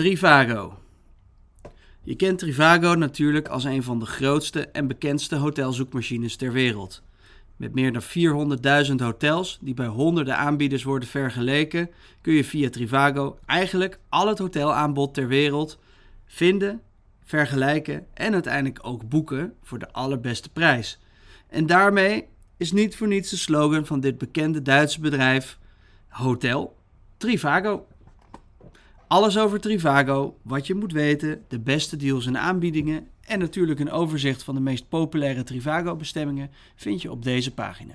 Trivago. Je kent Trivago natuurlijk als een van de grootste en bekendste hotelzoekmachines ter wereld. Met meer dan 400.000 hotels die bij honderden aanbieders worden vergeleken, kun je via Trivago eigenlijk al het hotelaanbod ter wereld vinden, vergelijken en uiteindelijk ook boeken voor de allerbeste prijs. En daarmee is niet voor niets de slogan van dit bekende Duitse bedrijf Hotel Trivago. Alles over Trivago, wat je moet weten, de beste deals en aanbiedingen en natuurlijk een overzicht van de meest populaire Trivago-bestemmingen vind je op deze pagina.